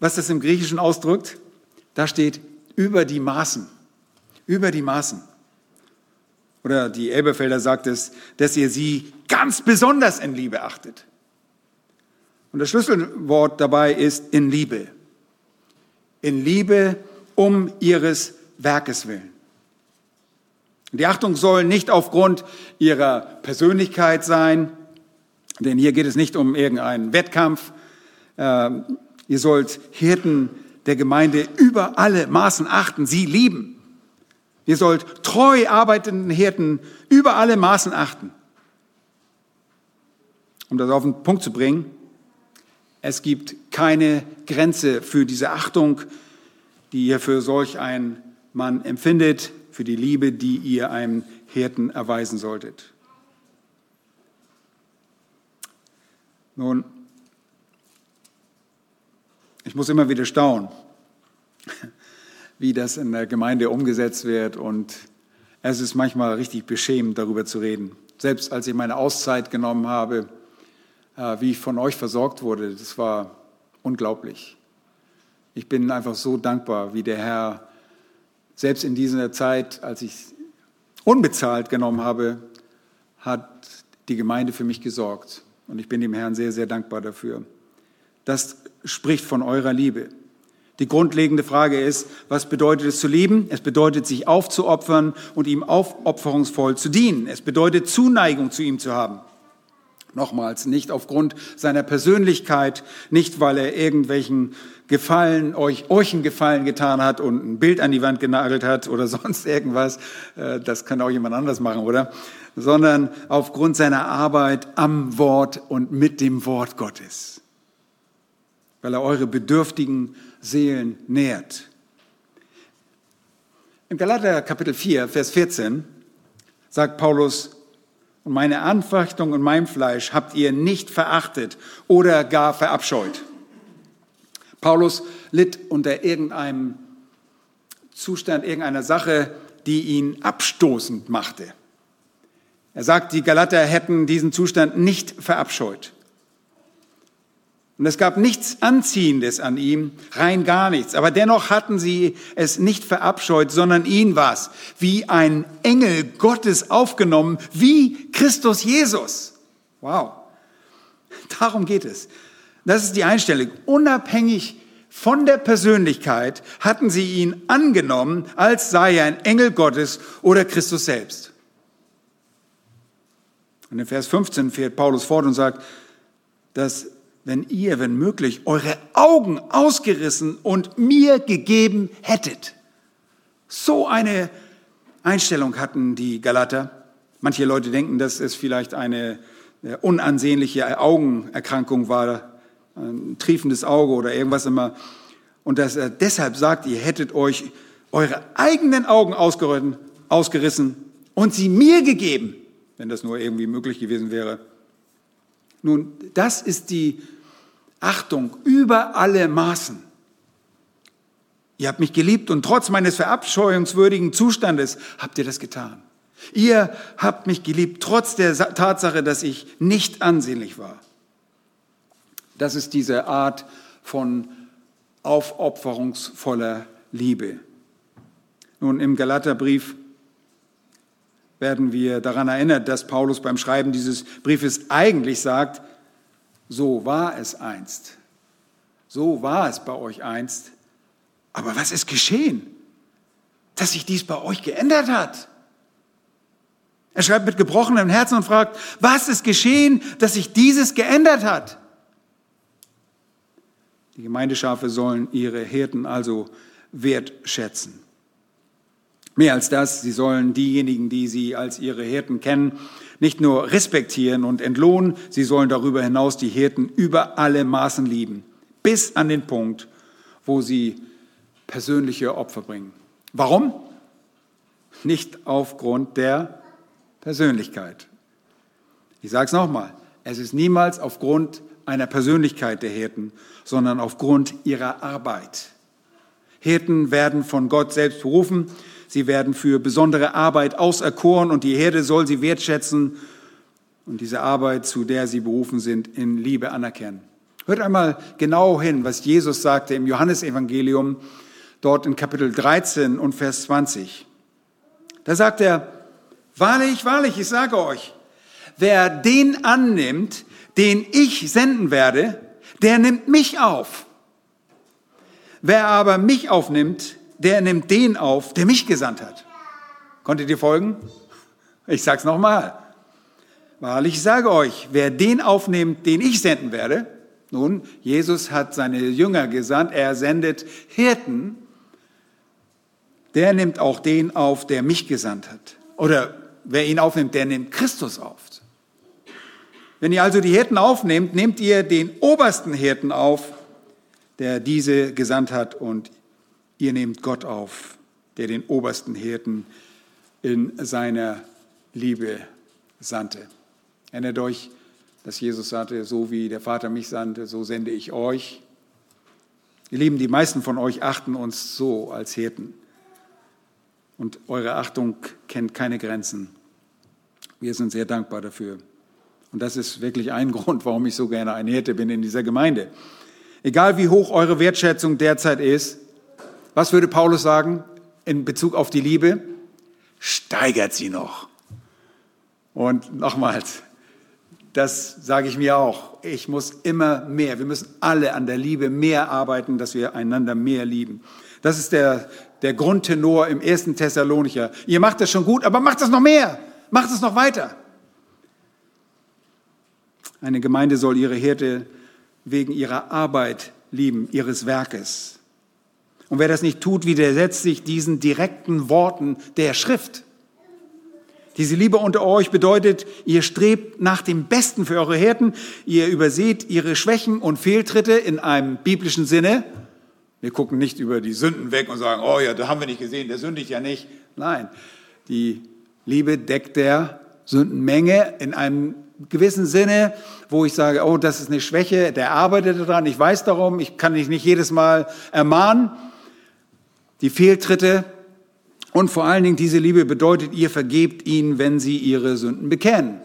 was das im Griechischen ausdrückt? Da steht über die Maßen. Über die Maßen. Oder die Elberfelder sagt es, dass ihr sie ganz besonders in Liebe achtet. Und das Schlüsselwort dabei ist in Liebe. In Liebe um ihres Werkes willen. Die Achtung soll nicht aufgrund ihrer Persönlichkeit sein, denn hier geht es nicht um irgendeinen Wettkampf. Ähm, ihr sollt Hirten der Gemeinde über alle Maßen achten, sie lieben. Ihr sollt treu arbeitenden Hirten über alle Maßen achten. Um das auf den Punkt zu bringen, es gibt keine Grenze für diese Achtung, die ihr für solch einen Mann empfindet, für die Liebe, die ihr einem Hirten erweisen solltet. Nun, ich muss immer wieder staunen, wie das in der Gemeinde umgesetzt wird und es ist manchmal richtig beschämend, darüber zu reden. Selbst als ich meine Auszeit genommen habe, äh, wie ich von euch versorgt wurde, das war unglaublich. Ich bin einfach so dankbar, wie der Herr selbst in dieser Zeit, als ich unbezahlt genommen habe, hat die Gemeinde für mich gesorgt. Und ich bin dem Herrn sehr, sehr dankbar dafür. Das spricht von eurer Liebe. Die grundlegende Frage ist, was bedeutet es zu lieben? Es bedeutet, sich aufzuopfern und ihm aufopferungsvoll zu dienen. Es bedeutet, Zuneigung zu ihm zu haben. Nochmals, nicht aufgrund seiner Persönlichkeit, nicht weil er irgendwelchen Gefallen, euch, euch einen Gefallen getan hat und ein Bild an die Wand genagelt hat oder sonst irgendwas. Äh, das kann auch jemand anders machen, oder? Sondern aufgrund seiner Arbeit am Wort und mit dem Wort Gottes. Weil er eure bedürftigen Seelen nährt. Im Galater Kapitel 4, Vers 14 sagt Paulus, und meine Anfechtung und mein Fleisch habt ihr nicht verachtet oder gar verabscheut. Paulus litt unter irgendeinem Zustand, irgendeiner Sache, die ihn abstoßend machte. Er sagt, die Galater hätten diesen Zustand nicht verabscheut. Und es gab nichts Anziehendes an ihm, rein gar nichts. Aber dennoch hatten sie es nicht verabscheut, sondern ihn was? Wie ein Engel Gottes aufgenommen, wie Christus Jesus. Wow. Darum geht es. Das ist die Einstellung. Unabhängig von der Persönlichkeit hatten sie ihn angenommen, als sei er ein Engel Gottes oder Christus selbst. Und in Vers 15 fährt Paulus fort und sagt, dass wenn ihr, wenn möglich, eure Augen ausgerissen und mir gegeben hättet. So eine Einstellung hatten die Galater. Manche Leute denken, dass es vielleicht eine äh, unansehnliche Augenerkrankung war, ein triefendes Auge oder irgendwas immer. Und dass er deshalb sagt, ihr hättet euch eure eigenen Augen ausgerissen und sie mir gegeben, wenn das nur irgendwie möglich gewesen wäre. Nun, das ist die Achtung über alle Maßen. Ihr habt mich geliebt und trotz meines verabscheuungswürdigen Zustandes habt ihr das getan. Ihr habt mich geliebt trotz der Tatsache, dass ich nicht ansehnlich war. Das ist diese Art von aufopferungsvoller Liebe. Nun, im Galaterbrief werden wir daran erinnert, dass Paulus beim Schreiben dieses Briefes eigentlich sagt, so war es einst. So war es bei euch einst. Aber was ist geschehen? Dass sich dies bei euch geändert hat. Er schreibt mit gebrochenem Herzen und fragt, was ist geschehen, dass sich dieses geändert hat? Die Gemeindeschafe sollen ihre Hirten also wertschätzen. Mehr als das, sie sollen diejenigen, die sie als ihre Hirten kennen, nicht nur respektieren und entlohnen, sie sollen darüber hinaus die Hirten über alle Maßen lieben, bis an den Punkt, wo sie persönliche Opfer bringen. Warum? Nicht aufgrund der Persönlichkeit. Ich sage es nochmal, es ist niemals aufgrund einer Persönlichkeit der Hirten, sondern aufgrund ihrer Arbeit. Hirten werden von Gott selbst berufen, Sie werden für besondere Arbeit auserkoren und die Herde soll sie wertschätzen und diese Arbeit, zu der sie berufen sind, in Liebe anerkennen. Hört einmal genau hin, was Jesus sagte im Johannesevangelium, dort in Kapitel 13 und Vers 20. Da sagt er, wahrlich, wahrlich, ich sage euch, wer den annimmt, den ich senden werde, der nimmt mich auf. Wer aber mich aufnimmt, der nimmt den auf, der mich gesandt hat. Konntet ihr folgen? Ich sage es nochmal. Wahrlich, ich sage euch, wer den aufnimmt, den ich senden werde, nun, Jesus hat seine Jünger gesandt, er sendet Hirten, der nimmt auch den auf, der mich gesandt hat. Oder wer ihn aufnimmt, der nimmt Christus auf. Wenn ihr also die Hirten aufnehmt, nehmt ihr den obersten Hirten auf, der diese gesandt hat und Ihr nehmt Gott auf, der den obersten Hirten in seiner Liebe sandte. Erinnert euch, dass Jesus sagte, so wie der Vater mich sandte, so sende ich euch. Ihr Lieben, die meisten von euch achten uns so als Hirten. Und eure Achtung kennt keine Grenzen. Wir sind sehr dankbar dafür. Und das ist wirklich ein Grund, warum ich so gerne ein Hirte bin in dieser Gemeinde. Egal wie hoch eure Wertschätzung derzeit ist, was würde Paulus sagen in Bezug auf die Liebe? Steigert sie noch. Und nochmals, das sage ich mir auch. Ich muss immer mehr. Wir müssen alle an der Liebe mehr arbeiten, dass wir einander mehr lieben. Das ist der, der Grundtenor im ersten Thessalonicher. Ihr macht das schon gut, aber macht es noch mehr. Macht es noch weiter. Eine Gemeinde soll ihre Hirte wegen ihrer Arbeit lieben, ihres Werkes. Und wer das nicht tut, widersetzt sich diesen direkten Worten der Schrift. Diese Liebe unter euch bedeutet, ihr strebt nach dem Besten für eure Hirten, ihr überseht ihre Schwächen und Fehltritte in einem biblischen Sinne. Wir gucken nicht über die Sünden weg und sagen, oh ja, da haben wir nicht gesehen, der sündigt ja nicht. Nein, die Liebe deckt der Sündenmenge in einem gewissen Sinne, wo ich sage, oh, das ist eine Schwäche, der arbeitet daran, ich weiß darum, ich kann dich nicht jedes Mal ermahnen. Die Fehltritte und vor allen Dingen diese Liebe bedeutet, ihr vergebt ihnen, wenn sie ihre Sünden bekennen.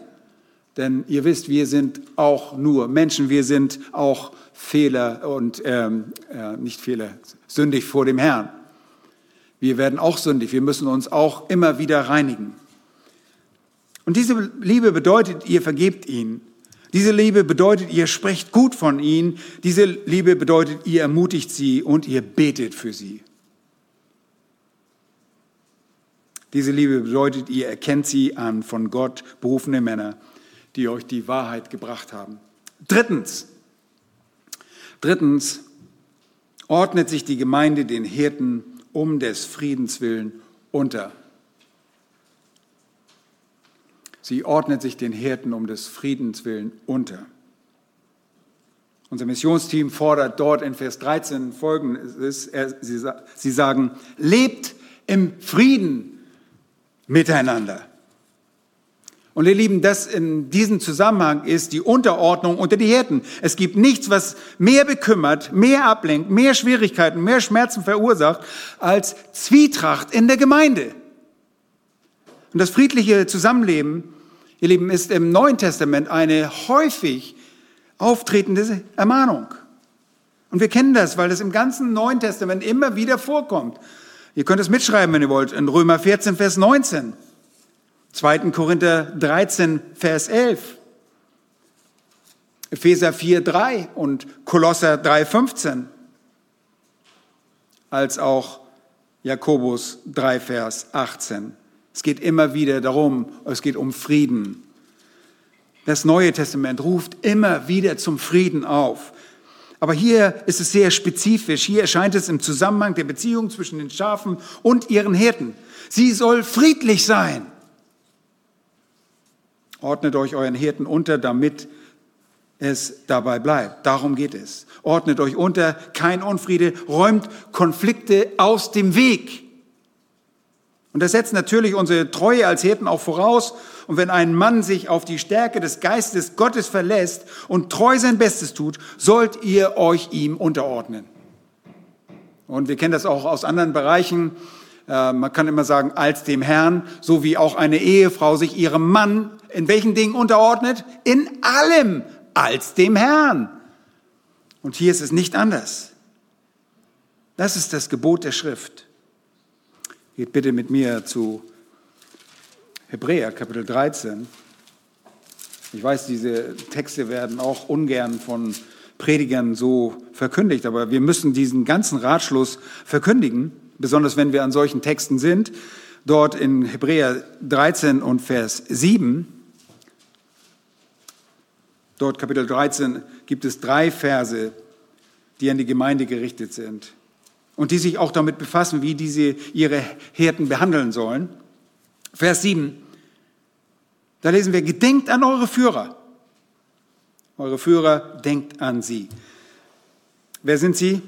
Denn ihr wisst, wir sind auch nur Menschen, wir sind auch Fehler und ähm, äh, nicht Fehler, sündig vor dem Herrn. Wir werden auch sündig, wir müssen uns auch immer wieder reinigen. Und diese Liebe bedeutet, ihr vergebt ihnen. Diese Liebe bedeutet, ihr sprecht gut von ihnen. Diese Liebe bedeutet, ihr ermutigt sie und ihr betet für sie. Diese Liebe bedeutet, ihr erkennt sie an von Gott berufene Männer, die euch die Wahrheit gebracht haben. Drittens, drittens ordnet sich die Gemeinde den Hirten um des Friedens willen unter. Sie ordnet sich den Hirten um des Friedens willen unter. Unser Missionsteam fordert dort in Vers 13 folgendes. Sie sagen, lebt im Frieden miteinander. Und ihr Lieben, das in diesem Zusammenhang ist die Unterordnung unter die Hirten. Es gibt nichts, was mehr bekümmert, mehr ablenkt, mehr Schwierigkeiten, mehr Schmerzen verursacht, als Zwietracht in der Gemeinde. Und das friedliche Zusammenleben ihr Lieben, ist im Neuen Testament eine häufig auftretende Ermahnung. Und wir kennen das, weil das im ganzen Neuen Testament immer wieder vorkommt. Ihr könnt es mitschreiben, wenn ihr wollt, in Römer 14, Vers 19, 2. Korinther 13, Vers 11, Epheser 4, 3 und Kolosser 3, 15, als auch Jakobus 3, Vers 18. Es geht immer wieder darum, es geht um Frieden. Das Neue Testament ruft immer wieder zum Frieden auf. Aber hier ist es sehr spezifisch. Hier erscheint es im Zusammenhang der Beziehung zwischen den Schafen und ihren Hirten. Sie soll friedlich sein. Ordnet euch euren Hirten unter, damit es dabei bleibt. Darum geht es. Ordnet euch unter, kein Unfriede, räumt Konflikte aus dem Weg. Und das setzt natürlich unsere Treue als Hirten auch voraus. Und wenn ein Mann sich auf die Stärke des Geistes Gottes verlässt und treu sein Bestes tut, sollt ihr euch ihm unterordnen. Und wir kennen das auch aus anderen Bereichen. Äh, man kann immer sagen, als dem Herrn, so wie auch eine Ehefrau sich ihrem Mann in welchen Dingen unterordnet? In allem als dem Herrn. Und hier ist es nicht anders. Das ist das Gebot der Schrift. Geht bitte mit mir zu Hebräer Kapitel 13. Ich weiß, diese Texte werden auch ungern von Predigern so verkündigt, aber wir müssen diesen ganzen Ratschluss verkündigen, besonders wenn wir an solchen Texten sind. Dort in Hebräer 13 und Vers 7, dort Kapitel 13, gibt es drei Verse, die an die Gemeinde gerichtet sind und die sich auch damit befassen, wie diese ihre Hirten behandeln sollen. Vers 7, da lesen wir, gedenkt an eure Führer. Eure Führer, denkt an sie. Wer sind sie?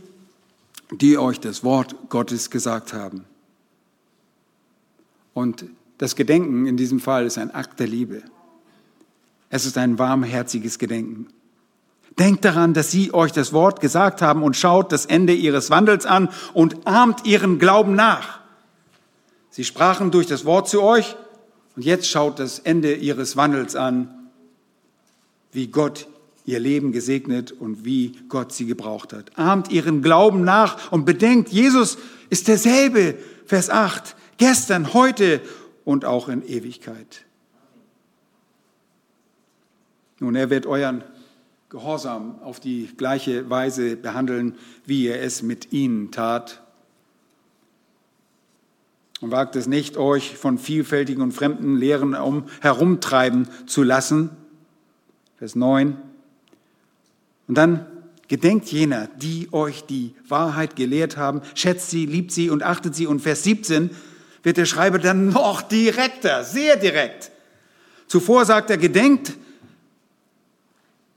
Die euch das Wort Gottes gesagt haben. Und Das Gedenken in diesem Fall ist ein Akt der Liebe. Es ist ein warmherziges Gedenken. Denkt daran, dass sie euch das Wort gesagt haben und schaut das Ende ihres Wandels an und ahmt ihren Glauben nach. Sie sprachen durch das Wort zu euch und jetzt schaut das Ende ihres Wandels an, wie Gott ihr Leben gesegnet und wie Gott sie gebraucht hat. Ahmt ihren Glauben nach und bedenkt, Jesus ist derselbe, Vers 8, gestern, heute und auch in Ewigkeit. Nun, er wird euren Gehorsam auf die gleiche Weise behandeln, wie er es mit ihnen tat. Und wagt es nicht, euch von vielfältigen und fremden Lehren um, herumtreiben zu lassen. Vers 9. Und dann gedenkt jener, die euch die Wahrheit gelehrt haben, schätzt sie, liebt sie und achtet sie. Und Vers 17 wird der Schreiber dann noch direkter, sehr direkt. Zuvor sagt er, gedenkt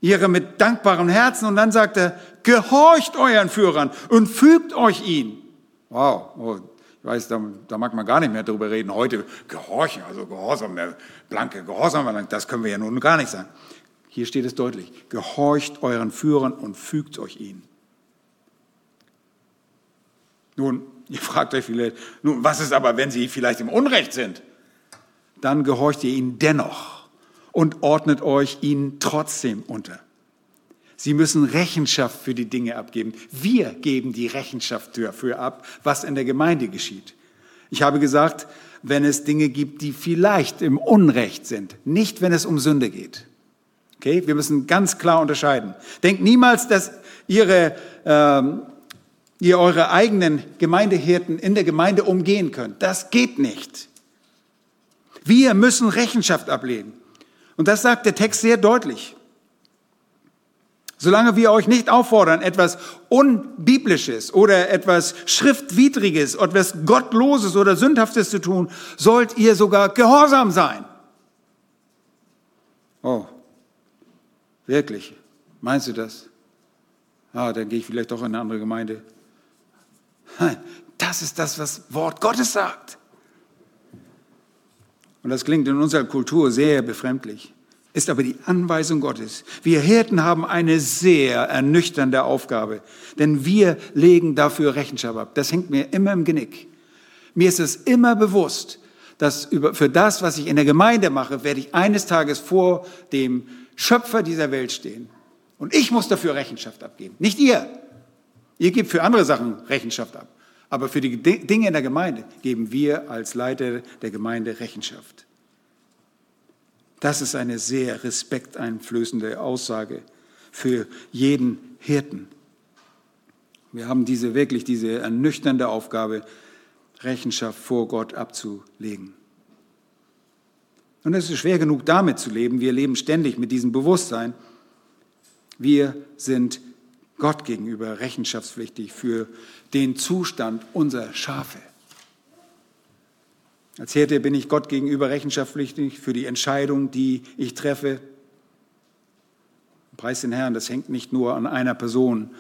ihre mit dankbarem Herzen und dann sagt er, gehorcht euren Führern und fügt euch ihnen. Wow, oh, ich weiß, da, da, mag man gar nicht mehr drüber reden. Heute gehorchen, also Gehorsam, der blanke Gehorsam, das können wir ja nun gar nicht sagen. Hier steht es deutlich, gehorcht euren Führern und fügt euch ihnen. Nun, ihr fragt euch vielleicht, nun, was ist aber, wenn sie vielleicht im Unrecht sind? Dann gehorcht ihr ihnen dennoch und ordnet euch ihnen trotzdem unter. Sie müssen Rechenschaft für die Dinge abgeben. Wir geben die Rechenschaft dafür ab, was in der Gemeinde geschieht. Ich habe gesagt, wenn es Dinge gibt, die vielleicht im Unrecht sind, nicht wenn es um Sünde geht. Okay, wir müssen ganz klar unterscheiden. Denkt niemals, dass ihre, ähm, ihr eure eigenen Gemeindehirten in der Gemeinde umgehen könnt. Das geht nicht. Wir müssen Rechenschaft ablegen. Und das sagt der Text sehr deutlich. Solange wir euch nicht auffordern, etwas Unbiblisches oder etwas Schriftwidriges, etwas Gottloses oder Sündhaftes zu tun, sollt ihr sogar gehorsam sein. Oh, Wirklich? Meinst du das? Ah, dann gehe ich vielleicht doch in eine andere Gemeinde. Das ist das, was Wort Gottes sagt. Und das klingt in unserer Kultur sehr befremdlich, ist aber die Anweisung Gottes. Wir Hirten haben eine sehr ernüchternde Aufgabe, denn wir legen dafür Rechenschaft ab. Das hängt mir immer im Genick. Mir ist es immer bewusst, dass für das, was ich in der Gemeinde mache, werde ich eines Tages vor dem Schöpfer dieser Welt stehen. Und ich muss dafür Rechenschaft abgeben, nicht ihr. Ihr gebt für andere Sachen Rechenschaft ab. Aber für die Dinge in der Gemeinde geben wir als Leiter der Gemeinde Rechenschaft. Das ist eine sehr respekteinflößende Aussage für jeden Hirten. Wir haben diese wirklich diese ernüchternde Aufgabe, Rechenschaft vor Gott abzulegen. Und es ist schwer genug, damit zu leben. Wir leben ständig mit diesem Bewusstsein. Wir sind Gott gegenüber rechenschaftspflichtig für den Zustand unserer Schafe. Als Hirte bin ich Gott gegenüber rechenschaftspflichtig für die Entscheidung, die ich treffe. Preis den Herrn, das hängt nicht nur an einer Person.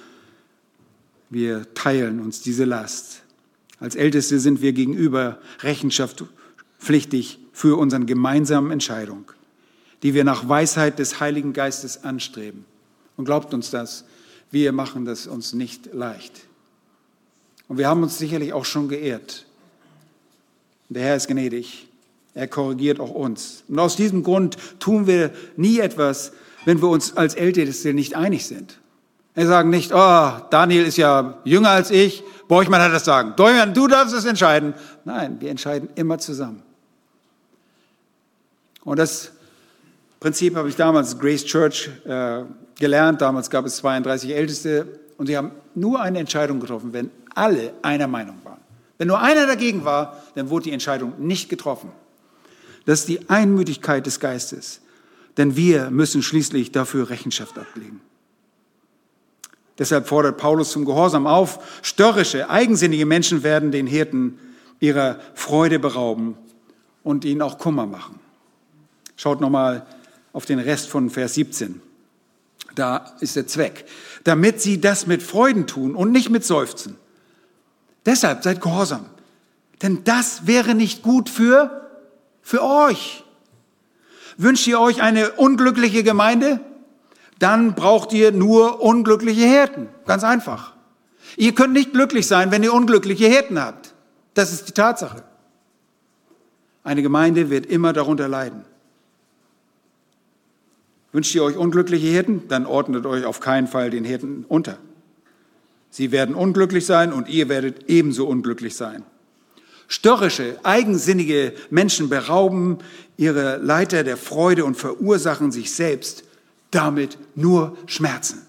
Wir teilen uns diese Last. Als Älteste sind wir gegenüber rechenschaftspflichtig für unsere gemeinsame Entscheidung, die wir nach Weisheit des Heiligen Geistes anstreben. Und glaubt uns das, wir machen das uns nicht leicht. Und wir haben uns sicherlich auch schon geehrt. Der Herr ist gnädig. Er korrigiert auch uns. Und aus diesem Grund tun wir nie etwas, wenn wir uns als Älteste nicht einig sind. Wir sagen nicht, oh, Daniel ist ja jünger als ich, Borchmann hat das sagen. Dorian, du darfst es entscheiden. Nein, wir entscheiden immer zusammen. Und das Prinzip habe ich damals Grace Church äh, gelernt. Damals gab es 32 Älteste und sie haben nur eine Entscheidung getroffen, wenn alle einer Meinung waren. Wenn nur einer dagegen war, dann wurde die Entscheidung nicht getroffen. Das ist die Einmütigkeit des Geistes, denn wir müssen schließlich dafür Rechenschaft ablegen. Deshalb fordert Paulus zum Gehorsam auf. Störrische, eigensinnige Menschen werden den Hirten ihrer Freude berauben und ihnen auch Kummer machen. Schaut nochmal auf den Rest von Vers 17. Da ist der Zweck. Damit sie das mit Freuden tun und nicht mit Seufzen. Deshalb seid gehorsam. Denn das wäre nicht gut für Für euch. Wünscht ihr euch eine unglückliche Gemeinde? Dann braucht ihr nur unglückliche Hirten. Ganz einfach. Ihr könnt nicht glücklich sein, wenn ihr unglückliche Hirten habt. Das ist die Tatsache. Eine Gemeinde wird immer darunter leiden. Wünscht ihr euch unglückliche Hirten, dann ordnet euch auf keinen Fall den Hirten unter. Sie werden unglücklich sein und ihr werdet ebenso unglücklich sein. Störrische, eigensinnige Menschen berauben ihre Leiter der Freude und verursachen sich selbst damit nur Schmerzen.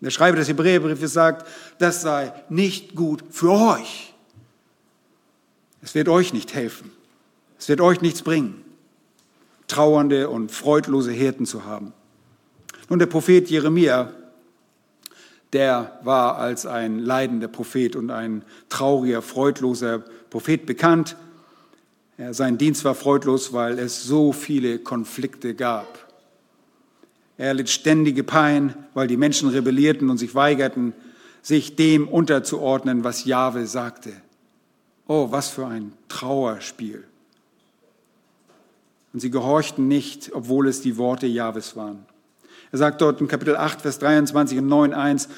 Der Schreiber des Hebräerbriefes sagt, das sei nicht gut für euch. Es wird euch nicht helfen. Es wird euch nichts bringen, trauernde und freudlose Hirten zu haben. Nun, der Prophet Jeremia der war als ein leidender Prophet und ein trauriger, freudloser Prophet bekannt. Sein Dienst war freudlos, weil es so viele Konflikte gab. Er litt ständige Pein, weil die Menschen rebellierten und sich weigerten, sich dem unterzuordnen, was Jahwe sagte. Oh, was für ein Trauerspiel. Und sie gehorchten nicht, obwohl es die Worte Jahwes waren. Er sagt dort in Kapitel 8, Vers 23 und 9, 1,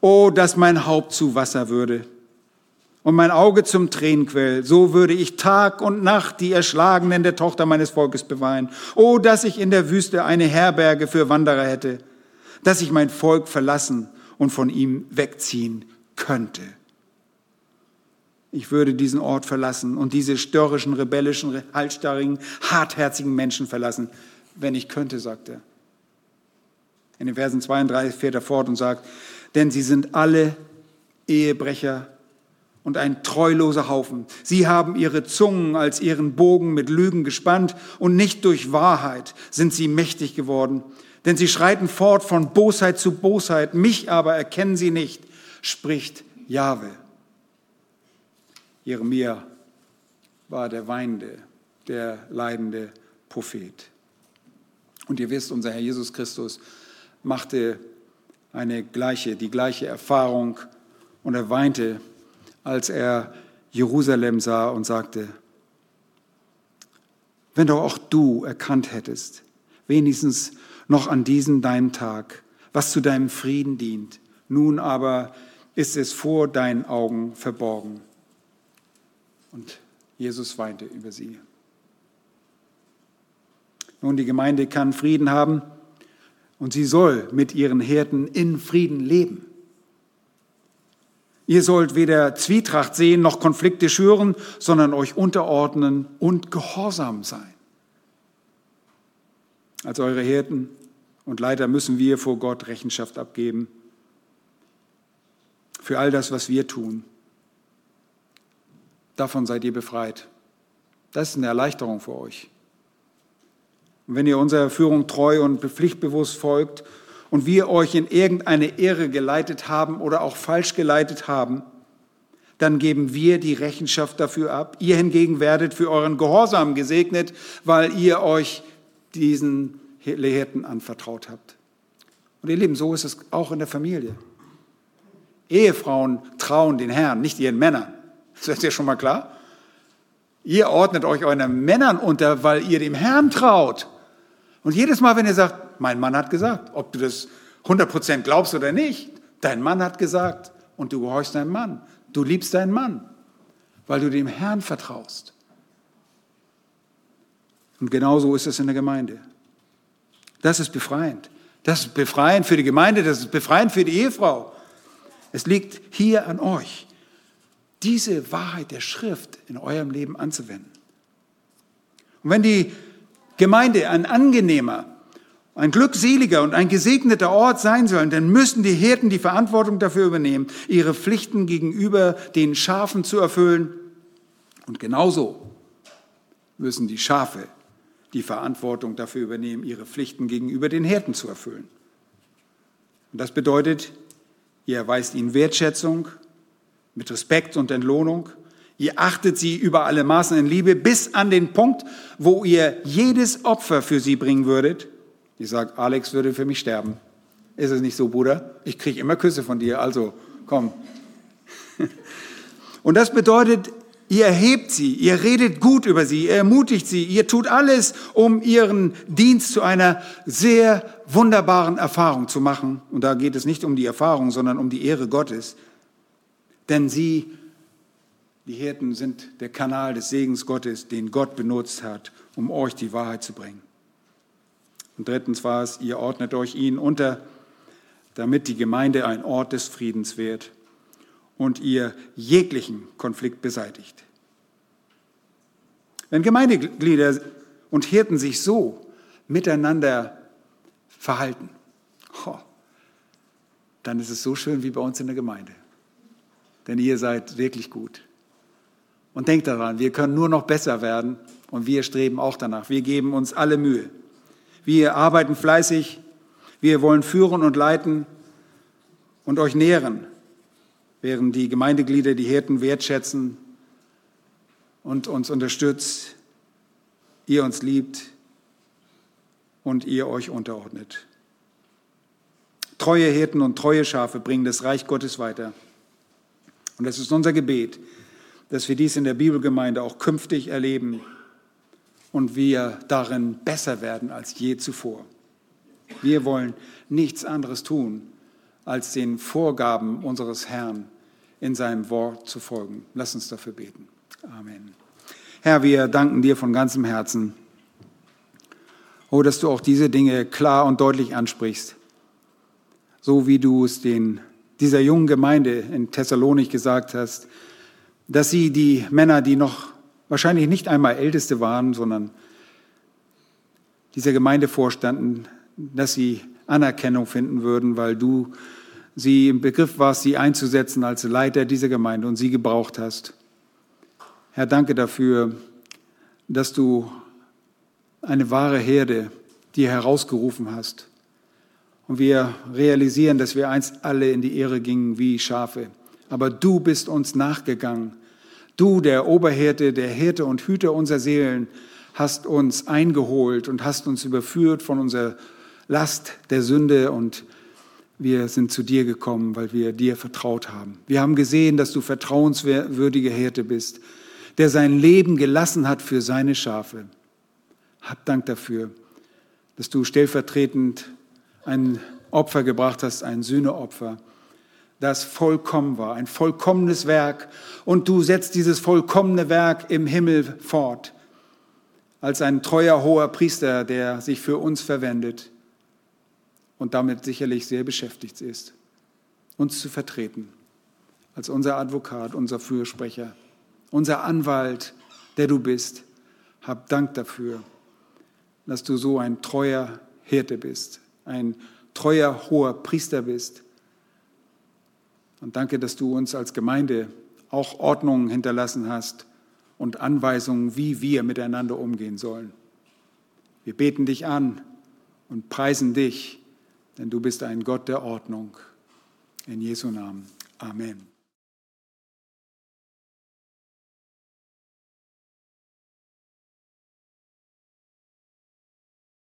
Oh, dass mein Haupt zu Wasser würde und mein Auge zum Tränenquell, so würde ich Tag und Nacht die Erschlagenen der Tochter meines Volkes beweinen. Oh, dass ich in der Wüste eine Herberge für Wanderer hätte, dass ich mein Volk verlassen und von ihm wegziehen könnte. Ich würde diesen Ort verlassen und diese störrischen, rebellischen, halsstarrigen, hartherzigen Menschen verlassen, wenn ich könnte, sagt er. In den Versen 32 fährt er fort und sagt, denn sie sind alle Ehebrecher und ein treuloser Haufen. Sie haben ihre Zungen als ihren Bogen mit Lügen gespannt und nicht durch Wahrheit sind sie mächtig geworden. Denn sie schreiten fort von Bosheit zu Bosheit, mich aber erkennen sie nicht, spricht Jahwe. Jeremia war der weinende, der leidende Prophet. Und ihr wisst, unser Herr Jesus Christus machte eine gleiche, die gleiche Erfahrung und er weinte, als er Jerusalem sah und sagte, wenn doch auch du erkannt hättest, wenigstens noch an diesem deinem Tag, was zu deinem Frieden dient, nun aber ist es vor deinen Augen verborgen. Und Jesus weinte über sie. Nun, die Gemeinde kann Frieden haben, und sie soll mit ihren Hirten in Frieden leben. Ihr sollt weder Zwietracht sehen noch Konflikte schüren, sondern euch unterordnen und gehorsam sein. Als eure Hirten und Leiter müssen wir vor Gott Rechenschaft abgeben für all das, was wir tun. Davon seid ihr befreit. Das ist eine Erleichterung für euch. Und wenn ihr unserer Führung treu und pflichtbewusst folgt und wir euch in irgendeine Ehre geleitet haben oder auch falsch geleitet haben, dann geben wir die Rechenschaft dafür ab. Ihr hingegen werdet für euren Gehorsam gesegnet, weil ihr euch diesen Lehrten anvertraut habt. Und ihr Lieben, so ist es auch in der Familie. Ehefrauen trauen den Herrn, nicht ihren Männern. Das ist ja schon mal klar. Ihr ordnet euch euren Männern unter, weil ihr dem Herrn traut. Und jedes Mal, wenn ihr sagt, mein Mann hat gesagt, ob du das 100% glaubst oder nicht, dein Mann hat gesagt und du gehorchst deinem Mann. Du liebst deinen Mann, weil du dem Herrn vertraust. Und genauso ist es in der Gemeinde. Das ist befreiend. Das ist befreiend für die Gemeinde, das ist befreiend für die Ehefrau. Es liegt hier an euch, diese Wahrheit der Schrift in eurem Leben anzuwenden. Und wenn die Gemeinde ein angenehmer, ein glückseliger und ein gesegneter Ort sein sollen, dann müssen die Hirten die Verantwortung dafür übernehmen, ihre Pflichten gegenüber den Schafen zu erfüllen. Und genauso müssen die Schafe die Verantwortung dafür übernehmen, ihre Pflichten gegenüber den Hirten zu erfüllen. Und das bedeutet, ihr erweist ihnen Wertschätzung mit Respekt und Entlohnung Ihr achtet sie über alle Maßen in Liebe bis an den Punkt, wo ihr jedes Opfer für sie bringen würdet. Ich sage, Alex würde für mich sterben. Ist es nicht so, Bruder? Ich kriege immer Küsse von dir, also komm. Und das bedeutet, Ihr erhebt sie, ihr redet gut über sie, ihr ermutigt sie, ihr tut alles, um ihren Dienst zu einer sehr wunderbaren Erfahrung zu machen. Und da geht es nicht um die Erfahrung, sondern um die Ehre Gottes. Denn sie, die Hirten, sind der Kanal des Segens Gottes, den Gott benutzt hat, um euch die Wahrheit zu bringen. Und drittens war es, ihr ordnet euch ihnen unter, damit die Gemeinde ein Ort des Friedens wird und ihr jeglichen Konflikt beseitigt. Wenn Gemeindeglieder und Hirten sich so miteinander verhalten, dann ist es so schön wie bei uns in der Gemeinde. Denn ihr seid wirklich gut. Und denkt daran, wir können nur noch besser werden und wir streben auch danach. Wir geben uns alle Mühe. Wir arbeiten fleißig, wir wollen führen und leiten und euch nähren während die Gemeindeglieder die Hirten wertschätzen und uns unterstützt, ihr uns liebt und ihr euch unterordnet. Treue Hirten und treue Schafe bringen das Reich Gottes weiter. Und es ist unser Gebet, dass wir dies in der Bibelgemeinde auch künftig erleben und wir darin besser werden als je zuvor. Wir wollen nichts anderes tun, als den Vorgaben unseres Herrn in seinem Wort zu folgen. Lass uns dafür beten. Amen. Herr, wir danken dir von ganzem Herzen, oh, dass du auch diese Dinge klar und deutlich ansprichst, so wie du es den, dieser jungen Gemeinde in Thessalonik gesagt hast, dass sie die Männer, die noch wahrscheinlich nicht einmal Älteste waren, sondern dieser Gemeinde vorstanden, dass sie Anerkennung finden würden, weil du sie im Begriff warst, sie einzusetzen als Leiter dieser Gemeinde und sie gebraucht hast. Herr, danke dafür, dass du eine wahre Herde dir herausgerufen hast. Und wir realisieren, dass wir einst alle in die Ehre gingen wie Schafe. Aber du bist uns nachgegangen. Du, der Oberhirte, der Hirte und Hüter unserer Seelen, hast uns eingeholt und hast uns überführt von unserer Last der Sünde und wir sind zu dir gekommen, weil wir dir vertraut haben. Wir haben gesehen, dass du vertrauenswürdige Hirte bist, der sein Leben gelassen hat für seine Schafe. Hab Dank dafür, dass du stellvertretend ein Opfer gebracht hast, ein Sühneopfer, das vollkommen war, ein vollkommenes Werk. Und du setzt dieses vollkommene Werk im Himmel fort, als ein treuer hoher Priester, der sich für uns verwendet und damit sicherlich sehr beschäftigt ist, uns zu vertreten als unser Advokat, unser Fürsprecher, unser Anwalt, der du bist. Hab Dank dafür, dass du so ein treuer Hirte bist, ein treuer hoher Priester bist. Und danke, dass du uns als Gemeinde auch Ordnungen hinterlassen hast und Anweisungen, wie wir miteinander umgehen sollen. Wir beten dich an und preisen dich denn du bist ein Gott der Ordnung. In Jesu Namen. Amen.